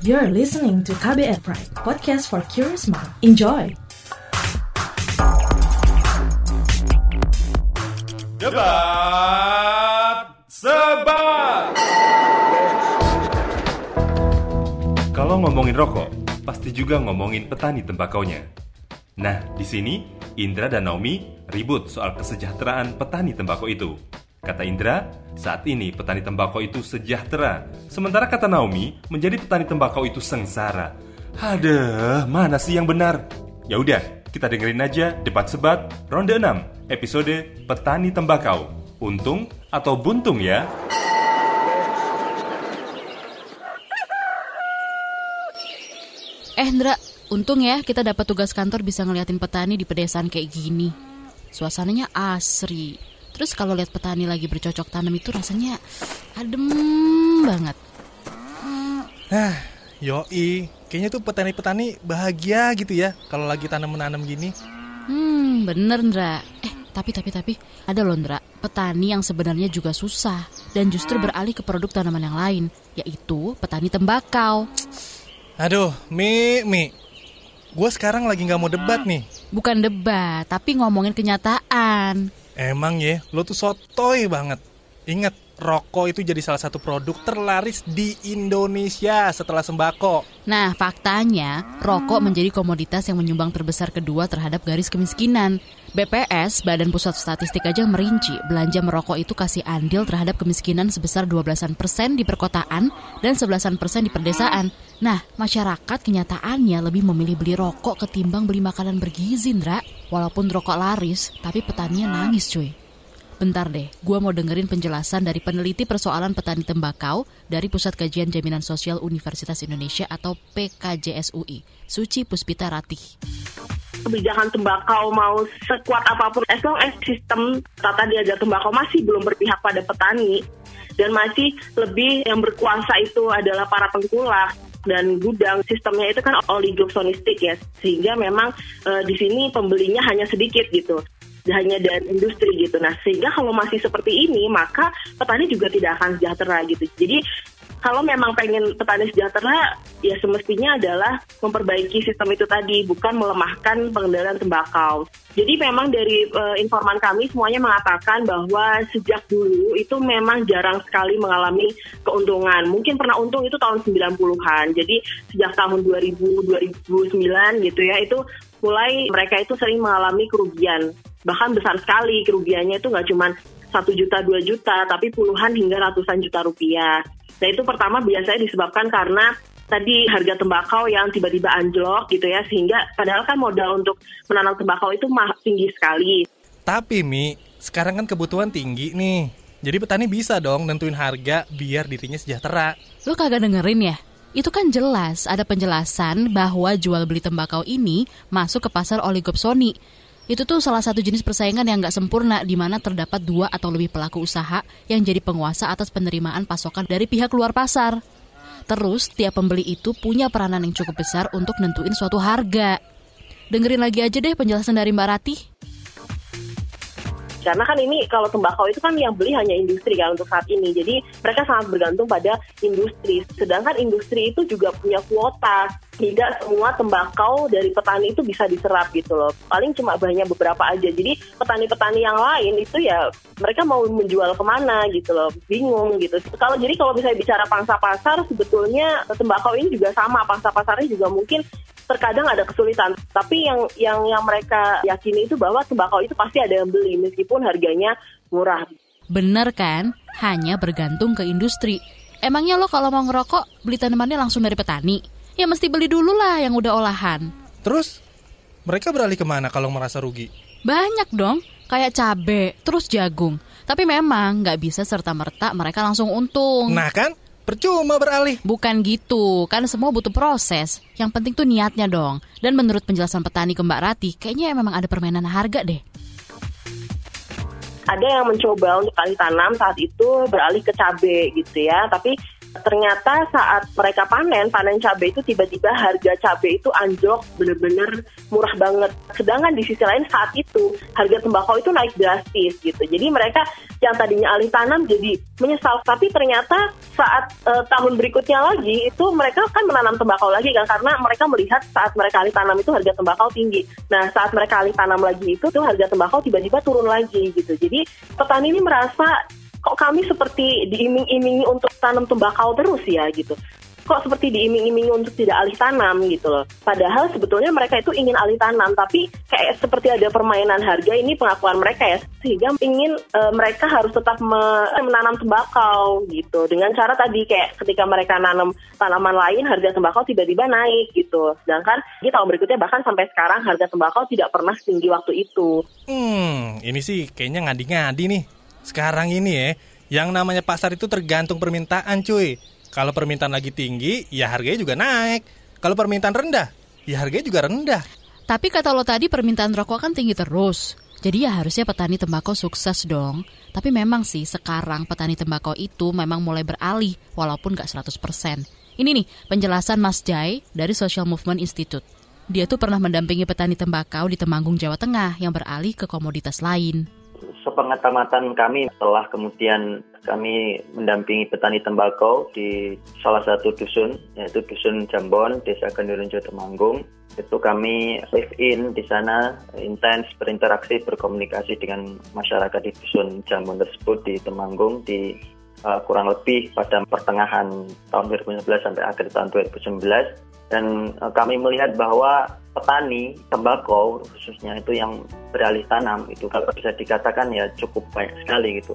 You're listening to KBR Pride, podcast for curious mind. Enjoy! Debat Sebat Kalau ngomongin rokok, pasti juga ngomongin petani tembakaunya. Nah, di sini Indra dan Naomi ribut soal kesejahteraan petani tembakau itu. Kata Indra, saat ini petani tembakau itu sejahtera, sementara kata Naomi, menjadi petani tembakau itu sengsara. Aduh, mana sih yang benar? Ya udah, kita dengerin aja debat sebat ronde 6 episode Petani Tembakau. Untung atau buntung ya? Eh Ndra, untung ya kita dapat tugas kantor bisa ngeliatin petani di pedesaan kayak gini. Suasananya asri. Terus kalau lihat petani lagi bercocok tanam itu rasanya adem banget. Nah, yoi, kayaknya tuh petani-petani bahagia gitu ya kalau lagi tanam-menanam gini. Hmm, bener Ndra. Eh, tapi tapi tapi ada loh Ndra, petani yang sebenarnya juga susah dan justru beralih ke produk tanaman yang lain, yaitu petani tembakau. Aduh, Mi, Mi. Gue sekarang lagi nggak mau debat nih. Bukan debat, tapi ngomongin kenyataan. Emang ya, lo tuh sotoy banget. Ingat, rokok itu jadi salah satu produk terlaris di Indonesia setelah sembako. Nah, faktanya, rokok menjadi komoditas yang menyumbang terbesar kedua terhadap garis kemiskinan. BPS, Badan Pusat Statistik aja merinci, belanja merokok itu kasih andil terhadap kemiskinan sebesar 12 persen di perkotaan dan 11 persen di perdesaan. Nah, masyarakat kenyataannya lebih memilih beli rokok ketimbang beli makanan bergizi, Ndra. Walaupun rokok laris, tapi petaninya nangis, cuy. Bentar deh, gua mau dengerin penjelasan dari peneliti persoalan petani tembakau dari Pusat Kajian Jaminan Sosial Universitas Indonesia atau PKJSUI, Suci Puspita Ratih. kebijakan tembakau mau sekuat apa pun, as long as sistem tata niaga tembakau masih belum berpihak pada petani dan masih lebih yang berkuasa itu adalah para pengkulak dan gudang sistemnya itu kan oligosonistik ya. Sehingga memang eh, di sini pembelinya hanya sedikit gitu. Hanya dari industri gitu. Nah sehingga kalau masih seperti ini maka petani juga tidak akan sejahtera gitu. Jadi kalau memang pengen petani sejahtera, ya semestinya adalah memperbaiki sistem itu tadi, bukan melemahkan pengendalian tembakau. Jadi memang dari uh, informan kami semuanya mengatakan bahwa sejak dulu itu memang jarang sekali mengalami keuntungan. Mungkin pernah untung itu tahun 90-an. Jadi sejak tahun 2000 2009 gitu ya, itu mulai mereka itu sering mengalami kerugian. Bahkan besar sekali kerugiannya itu nggak cuma satu juta dua juta, tapi puluhan hingga ratusan juta rupiah. Nah itu pertama biasanya disebabkan karena tadi harga tembakau yang tiba-tiba anjlok gitu ya sehingga padahal kan modal untuk menanam tembakau itu mah tinggi sekali. Tapi Mi, sekarang kan kebutuhan tinggi nih. Jadi petani bisa dong nentuin harga biar dirinya sejahtera. Lo kagak dengerin ya? Itu kan jelas ada penjelasan bahwa jual beli tembakau ini masuk ke pasar oligopsoni. Itu tuh salah satu jenis persaingan yang nggak sempurna di mana terdapat dua atau lebih pelaku usaha yang jadi penguasa atas penerimaan pasokan dari pihak luar pasar. Terus, tiap pembeli itu punya peranan yang cukup besar untuk nentuin suatu harga. Dengerin lagi aja deh penjelasan dari Mbak Ratih. Karena kan ini kalau tembakau itu kan yang beli hanya industri kan untuk saat ini. Jadi mereka sangat bergantung pada industri. Sedangkan industri itu juga punya kuota. Tidak semua tembakau dari petani itu bisa diserap gitu loh. Paling cuma banyak beberapa aja. Jadi petani-petani yang lain itu ya mereka mau menjual ke mana gitu loh. Bingung gitu. Kalau jadi kalau misalnya bicara pangsa pasar sebetulnya tembakau ini juga sama. Pangsa pasarnya juga mungkin terkadang ada kesulitan. Tapi yang yang yang mereka yakini itu bahwa tembakau itu pasti ada yang beli meskipun harganya murah. Bener kan? Hanya bergantung ke industri. Emangnya lo kalau mau ngerokok beli tanamannya langsung dari petani? Ya mesti beli dulu lah yang udah olahan. Terus mereka beralih ke mana kalau merasa rugi? Banyak dong, kayak cabe, terus jagung. Tapi memang nggak bisa serta-merta mereka langsung untung. Nah kan, percuma beralih. Bukan gitu, kan semua butuh proses. Yang penting tuh niatnya dong. Dan menurut penjelasan petani ke Mbak Rati, kayaknya memang ada permainan harga deh. Ada yang mencoba untuk alih tanam saat itu beralih ke cabe gitu ya, tapi Ternyata saat mereka panen, panen cabai itu tiba-tiba harga cabai itu anjlok bener-bener murah banget. Sedangkan di sisi lain saat itu harga tembakau itu naik drastis gitu. Jadi mereka yang tadinya alih tanam jadi menyesal. Tapi ternyata saat uh, tahun berikutnya lagi itu mereka kan menanam tembakau lagi kan karena mereka melihat saat mereka alih tanam itu harga tembakau tinggi. Nah saat mereka alih tanam lagi itu tuh harga tembakau tiba-tiba turun lagi gitu. Jadi petani ini merasa kok kami seperti diiming-imingi untuk tanam tembakau terus ya gitu kok seperti diiming-imingi untuk tidak alih tanam gitu loh. Padahal sebetulnya mereka itu ingin alih tanam, tapi kayak seperti ada permainan harga ini pengakuan mereka ya, sehingga ingin e, mereka harus tetap me menanam tembakau gitu. Dengan cara tadi kayak ketika mereka nanam tanaman lain, harga tembakau tiba-tiba naik gitu. Sedangkan di tahun berikutnya bahkan sampai sekarang harga tembakau tidak pernah setinggi waktu itu. Hmm, ini sih kayaknya ngadi-ngadi nih. Sekarang ini ya, yang namanya pasar itu tergantung permintaan cuy. Kalau permintaan lagi tinggi, ya harganya juga naik. Kalau permintaan rendah, ya harganya juga rendah. Tapi kata lo tadi permintaan rokok kan tinggi terus. Jadi ya harusnya petani tembakau sukses dong. Tapi memang sih sekarang petani tembakau itu memang mulai beralih walaupun gak 100%. Ini nih penjelasan Mas Jai dari Social Movement Institute. Dia tuh pernah mendampingi petani tembakau di Temanggung, Jawa Tengah yang beralih ke komoditas lain sepengamatan kami setelah kemudian kami mendampingi petani tembakau di salah satu dusun yaitu dusun Jambon desa Gendirunjo Temanggung. Itu kami live in di sana intens berinteraksi berkomunikasi dengan masyarakat di dusun Jambon tersebut di Temanggung di uh, kurang lebih pada pertengahan tahun 2019 sampai akhir tahun 2019 dan uh, kami melihat bahwa petani tembakau khususnya itu yang beralih tanam itu kalau bisa dikatakan ya cukup banyak sekali gitu.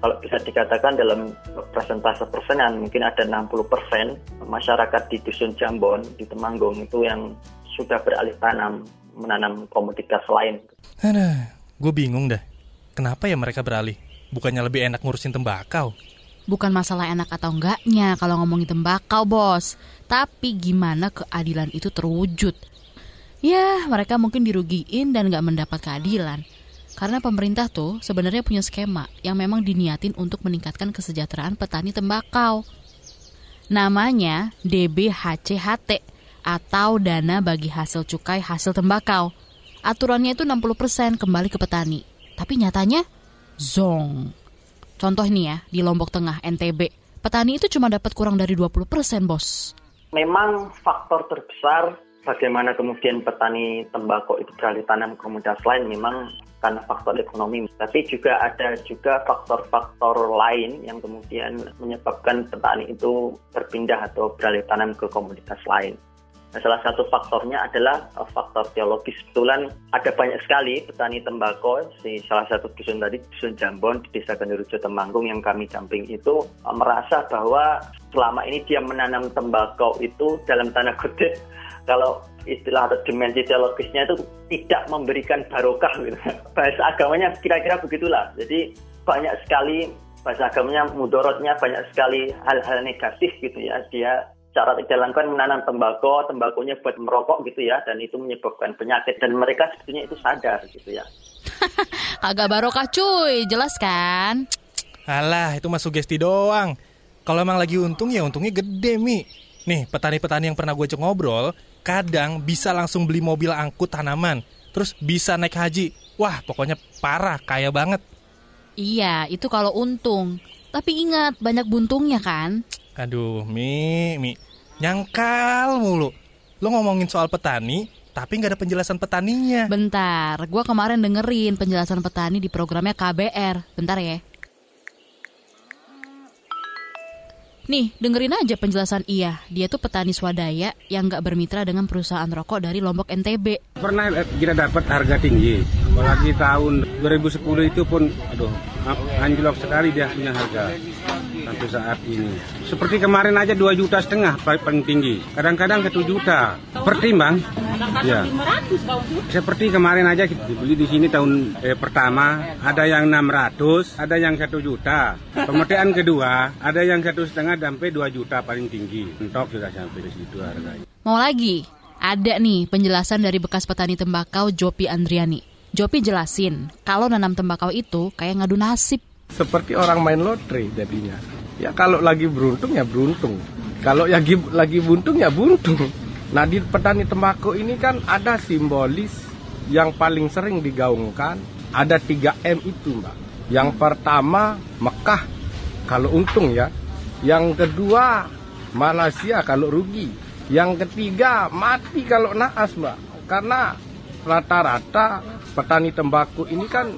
Kalau bisa dikatakan dalam presentase persenan mungkin ada 60 persen masyarakat di dusun Jambon di Temanggung itu yang sudah beralih tanam menanam komoditas lain. Aduh, gue bingung dah. Kenapa ya mereka beralih? Bukannya lebih enak ngurusin tembakau? Bukan masalah enak atau enggaknya kalau ngomongin tembakau, bos. Tapi gimana keadilan itu terwujud? Ya, mereka mungkin dirugiin dan nggak mendapat keadilan. Karena pemerintah tuh sebenarnya punya skema yang memang diniatin untuk meningkatkan kesejahteraan petani tembakau. Namanya DBHCHT atau Dana Bagi Hasil Cukai Hasil Tembakau. Aturannya itu 60% kembali ke petani. Tapi nyatanya, zong. Contoh nih ya, di Lombok Tengah, NTB, petani itu cuma dapat kurang dari 20% bos. Memang faktor terbesar bagaimana kemudian petani tembakau itu beralih tanam komoditas lain memang karena faktor ekonomi, tapi juga ada juga faktor-faktor lain yang kemudian menyebabkan petani itu berpindah atau beralih tanam ke komoditas lain. Nah, salah satu faktornya adalah uh, faktor teologis. Kebetulan ada banyak sekali petani tembakau di salah satu dusun tadi, dusun Jambon di Desa Gendurujo Temanggung yang kami damping itu uh, merasa bahwa selama ini dia menanam tembakau itu dalam tanda kutip kalau istilah atau dimensi teologisnya itu tidak memberikan barokah gitu. Bahasa agamanya kira-kira begitulah. Jadi banyak sekali bahasa agamanya mudorotnya banyak sekali hal-hal negatif gitu ya. Dia cara dijalankan menanam tembakau, tembakonya buat merokok gitu ya, dan itu menyebabkan penyakit dan mereka sebetulnya itu sadar gitu ya. Agak barokah cuy, jelas kan? Alah, itu mah sugesti doang. Kalau emang lagi untung ya untungnya gede, Mi. Nih, petani-petani yang pernah gue cek ngobrol, kadang bisa langsung beli mobil angkut tanaman, terus bisa naik haji. Wah, pokoknya parah, kaya banget. Iya, itu kalau untung. Tapi ingat, banyak buntungnya kan? Aduh, Mi, Mi. Nyangkal mulu. Lo ngomongin soal petani, tapi nggak ada penjelasan petaninya. Bentar, gue kemarin dengerin penjelasan petani di programnya KBR. Bentar ya. Nih, dengerin aja penjelasan Iya. Dia tuh petani swadaya yang nggak bermitra dengan perusahaan rokok dari Lombok NTB. Pernah kita dapat harga tinggi, apalagi tahun 2010 itu pun, aduh, anjlok sekali dia punya harga sampai saat ini. Seperti kemarin aja 2 juta setengah paling tinggi, kadang-kadang ke 7 juta. Pertimbang, ya. Seperti kemarin aja kita beli di sini tahun eh, pertama, ada yang 600, ada yang 1 juta. Pemetaan kedua, ada yang satu setengah sampai 2 juta paling tinggi. Mentok sudah sampai di situ harganya. Mau lagi? Ada nih penjelasan dari bekas petani tembakau Jopi Andriani. Jopi jelasin, kalau nanam tembakau itu kayak ngadu nasib. Seperti orang main lotre jadinya. Ya kalau lagi beruntung ya beruntung. Kalau lagi lagi buntung ya buntung. Nah di petani tembakau ini kan ada simbolis yang paling sering digaungkan. Ada 3 M itu mbak. Yang pertama Mekah kalau untung ya. Yang kedua Malaysia kalau rugi. Yang ketiga mati kalau naas mbak. Karena rata-rata petani tembakau ini kan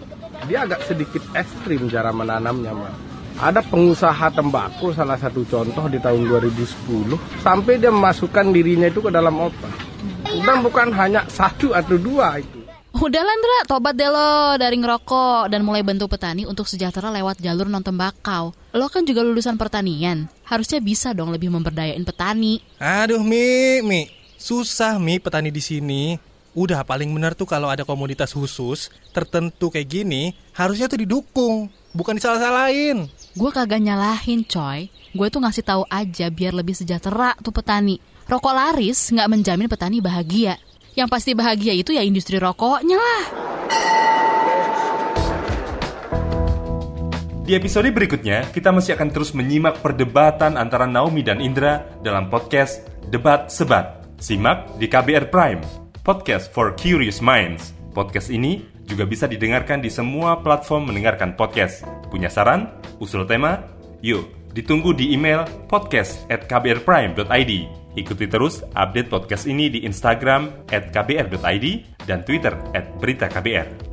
dia agak sedikit ekstrim cara menanamnya mbak. Ada pengusaha tembakau salah satu contoh di tahun 2010 sampai dia memasukkan dirinya itu ke dalam obat. Dan bukan hanya satu atau dua itu. Udah Landra, tobat deh lo dari ngerokok dan mulai bantu petani untuk sejahtera lewat jalur non tembakau. Lo kan juga lulusan pertanian, harusnya bisa dong lebih memberdayain petani. Aduh Mi, Mi, susah Mi petani di sini. Udah paling benar tuh kalau ada komunitas khusus tertentu kayak gini, harusnya tuh didukung, bukan disalah-salahin. Gue kagak nyalahin coy, gue tuh ngasih tahu aja biar lebih sejahtera tuh petani. Rokok laris nggak menjamin petani bahagia. Yang pasti bahagia itu ya industri rokoknya lah. Di episode berikutnya, kita masih akan terus menyimak perdebatan antara Naomi dan Indra dalam podcast Debat Sebat. Simak di KBR Prime, podcast for curious minds. Podcast ini juga bisa didengarkan di semua platform mendengarkan podcast. Punya saran? Usul tema? Yuk, ditunggu di email podcast at kbrprime.id. Ikuti terus update podcast ini di Instagram at kbr.id dan Twitter at berita KBR.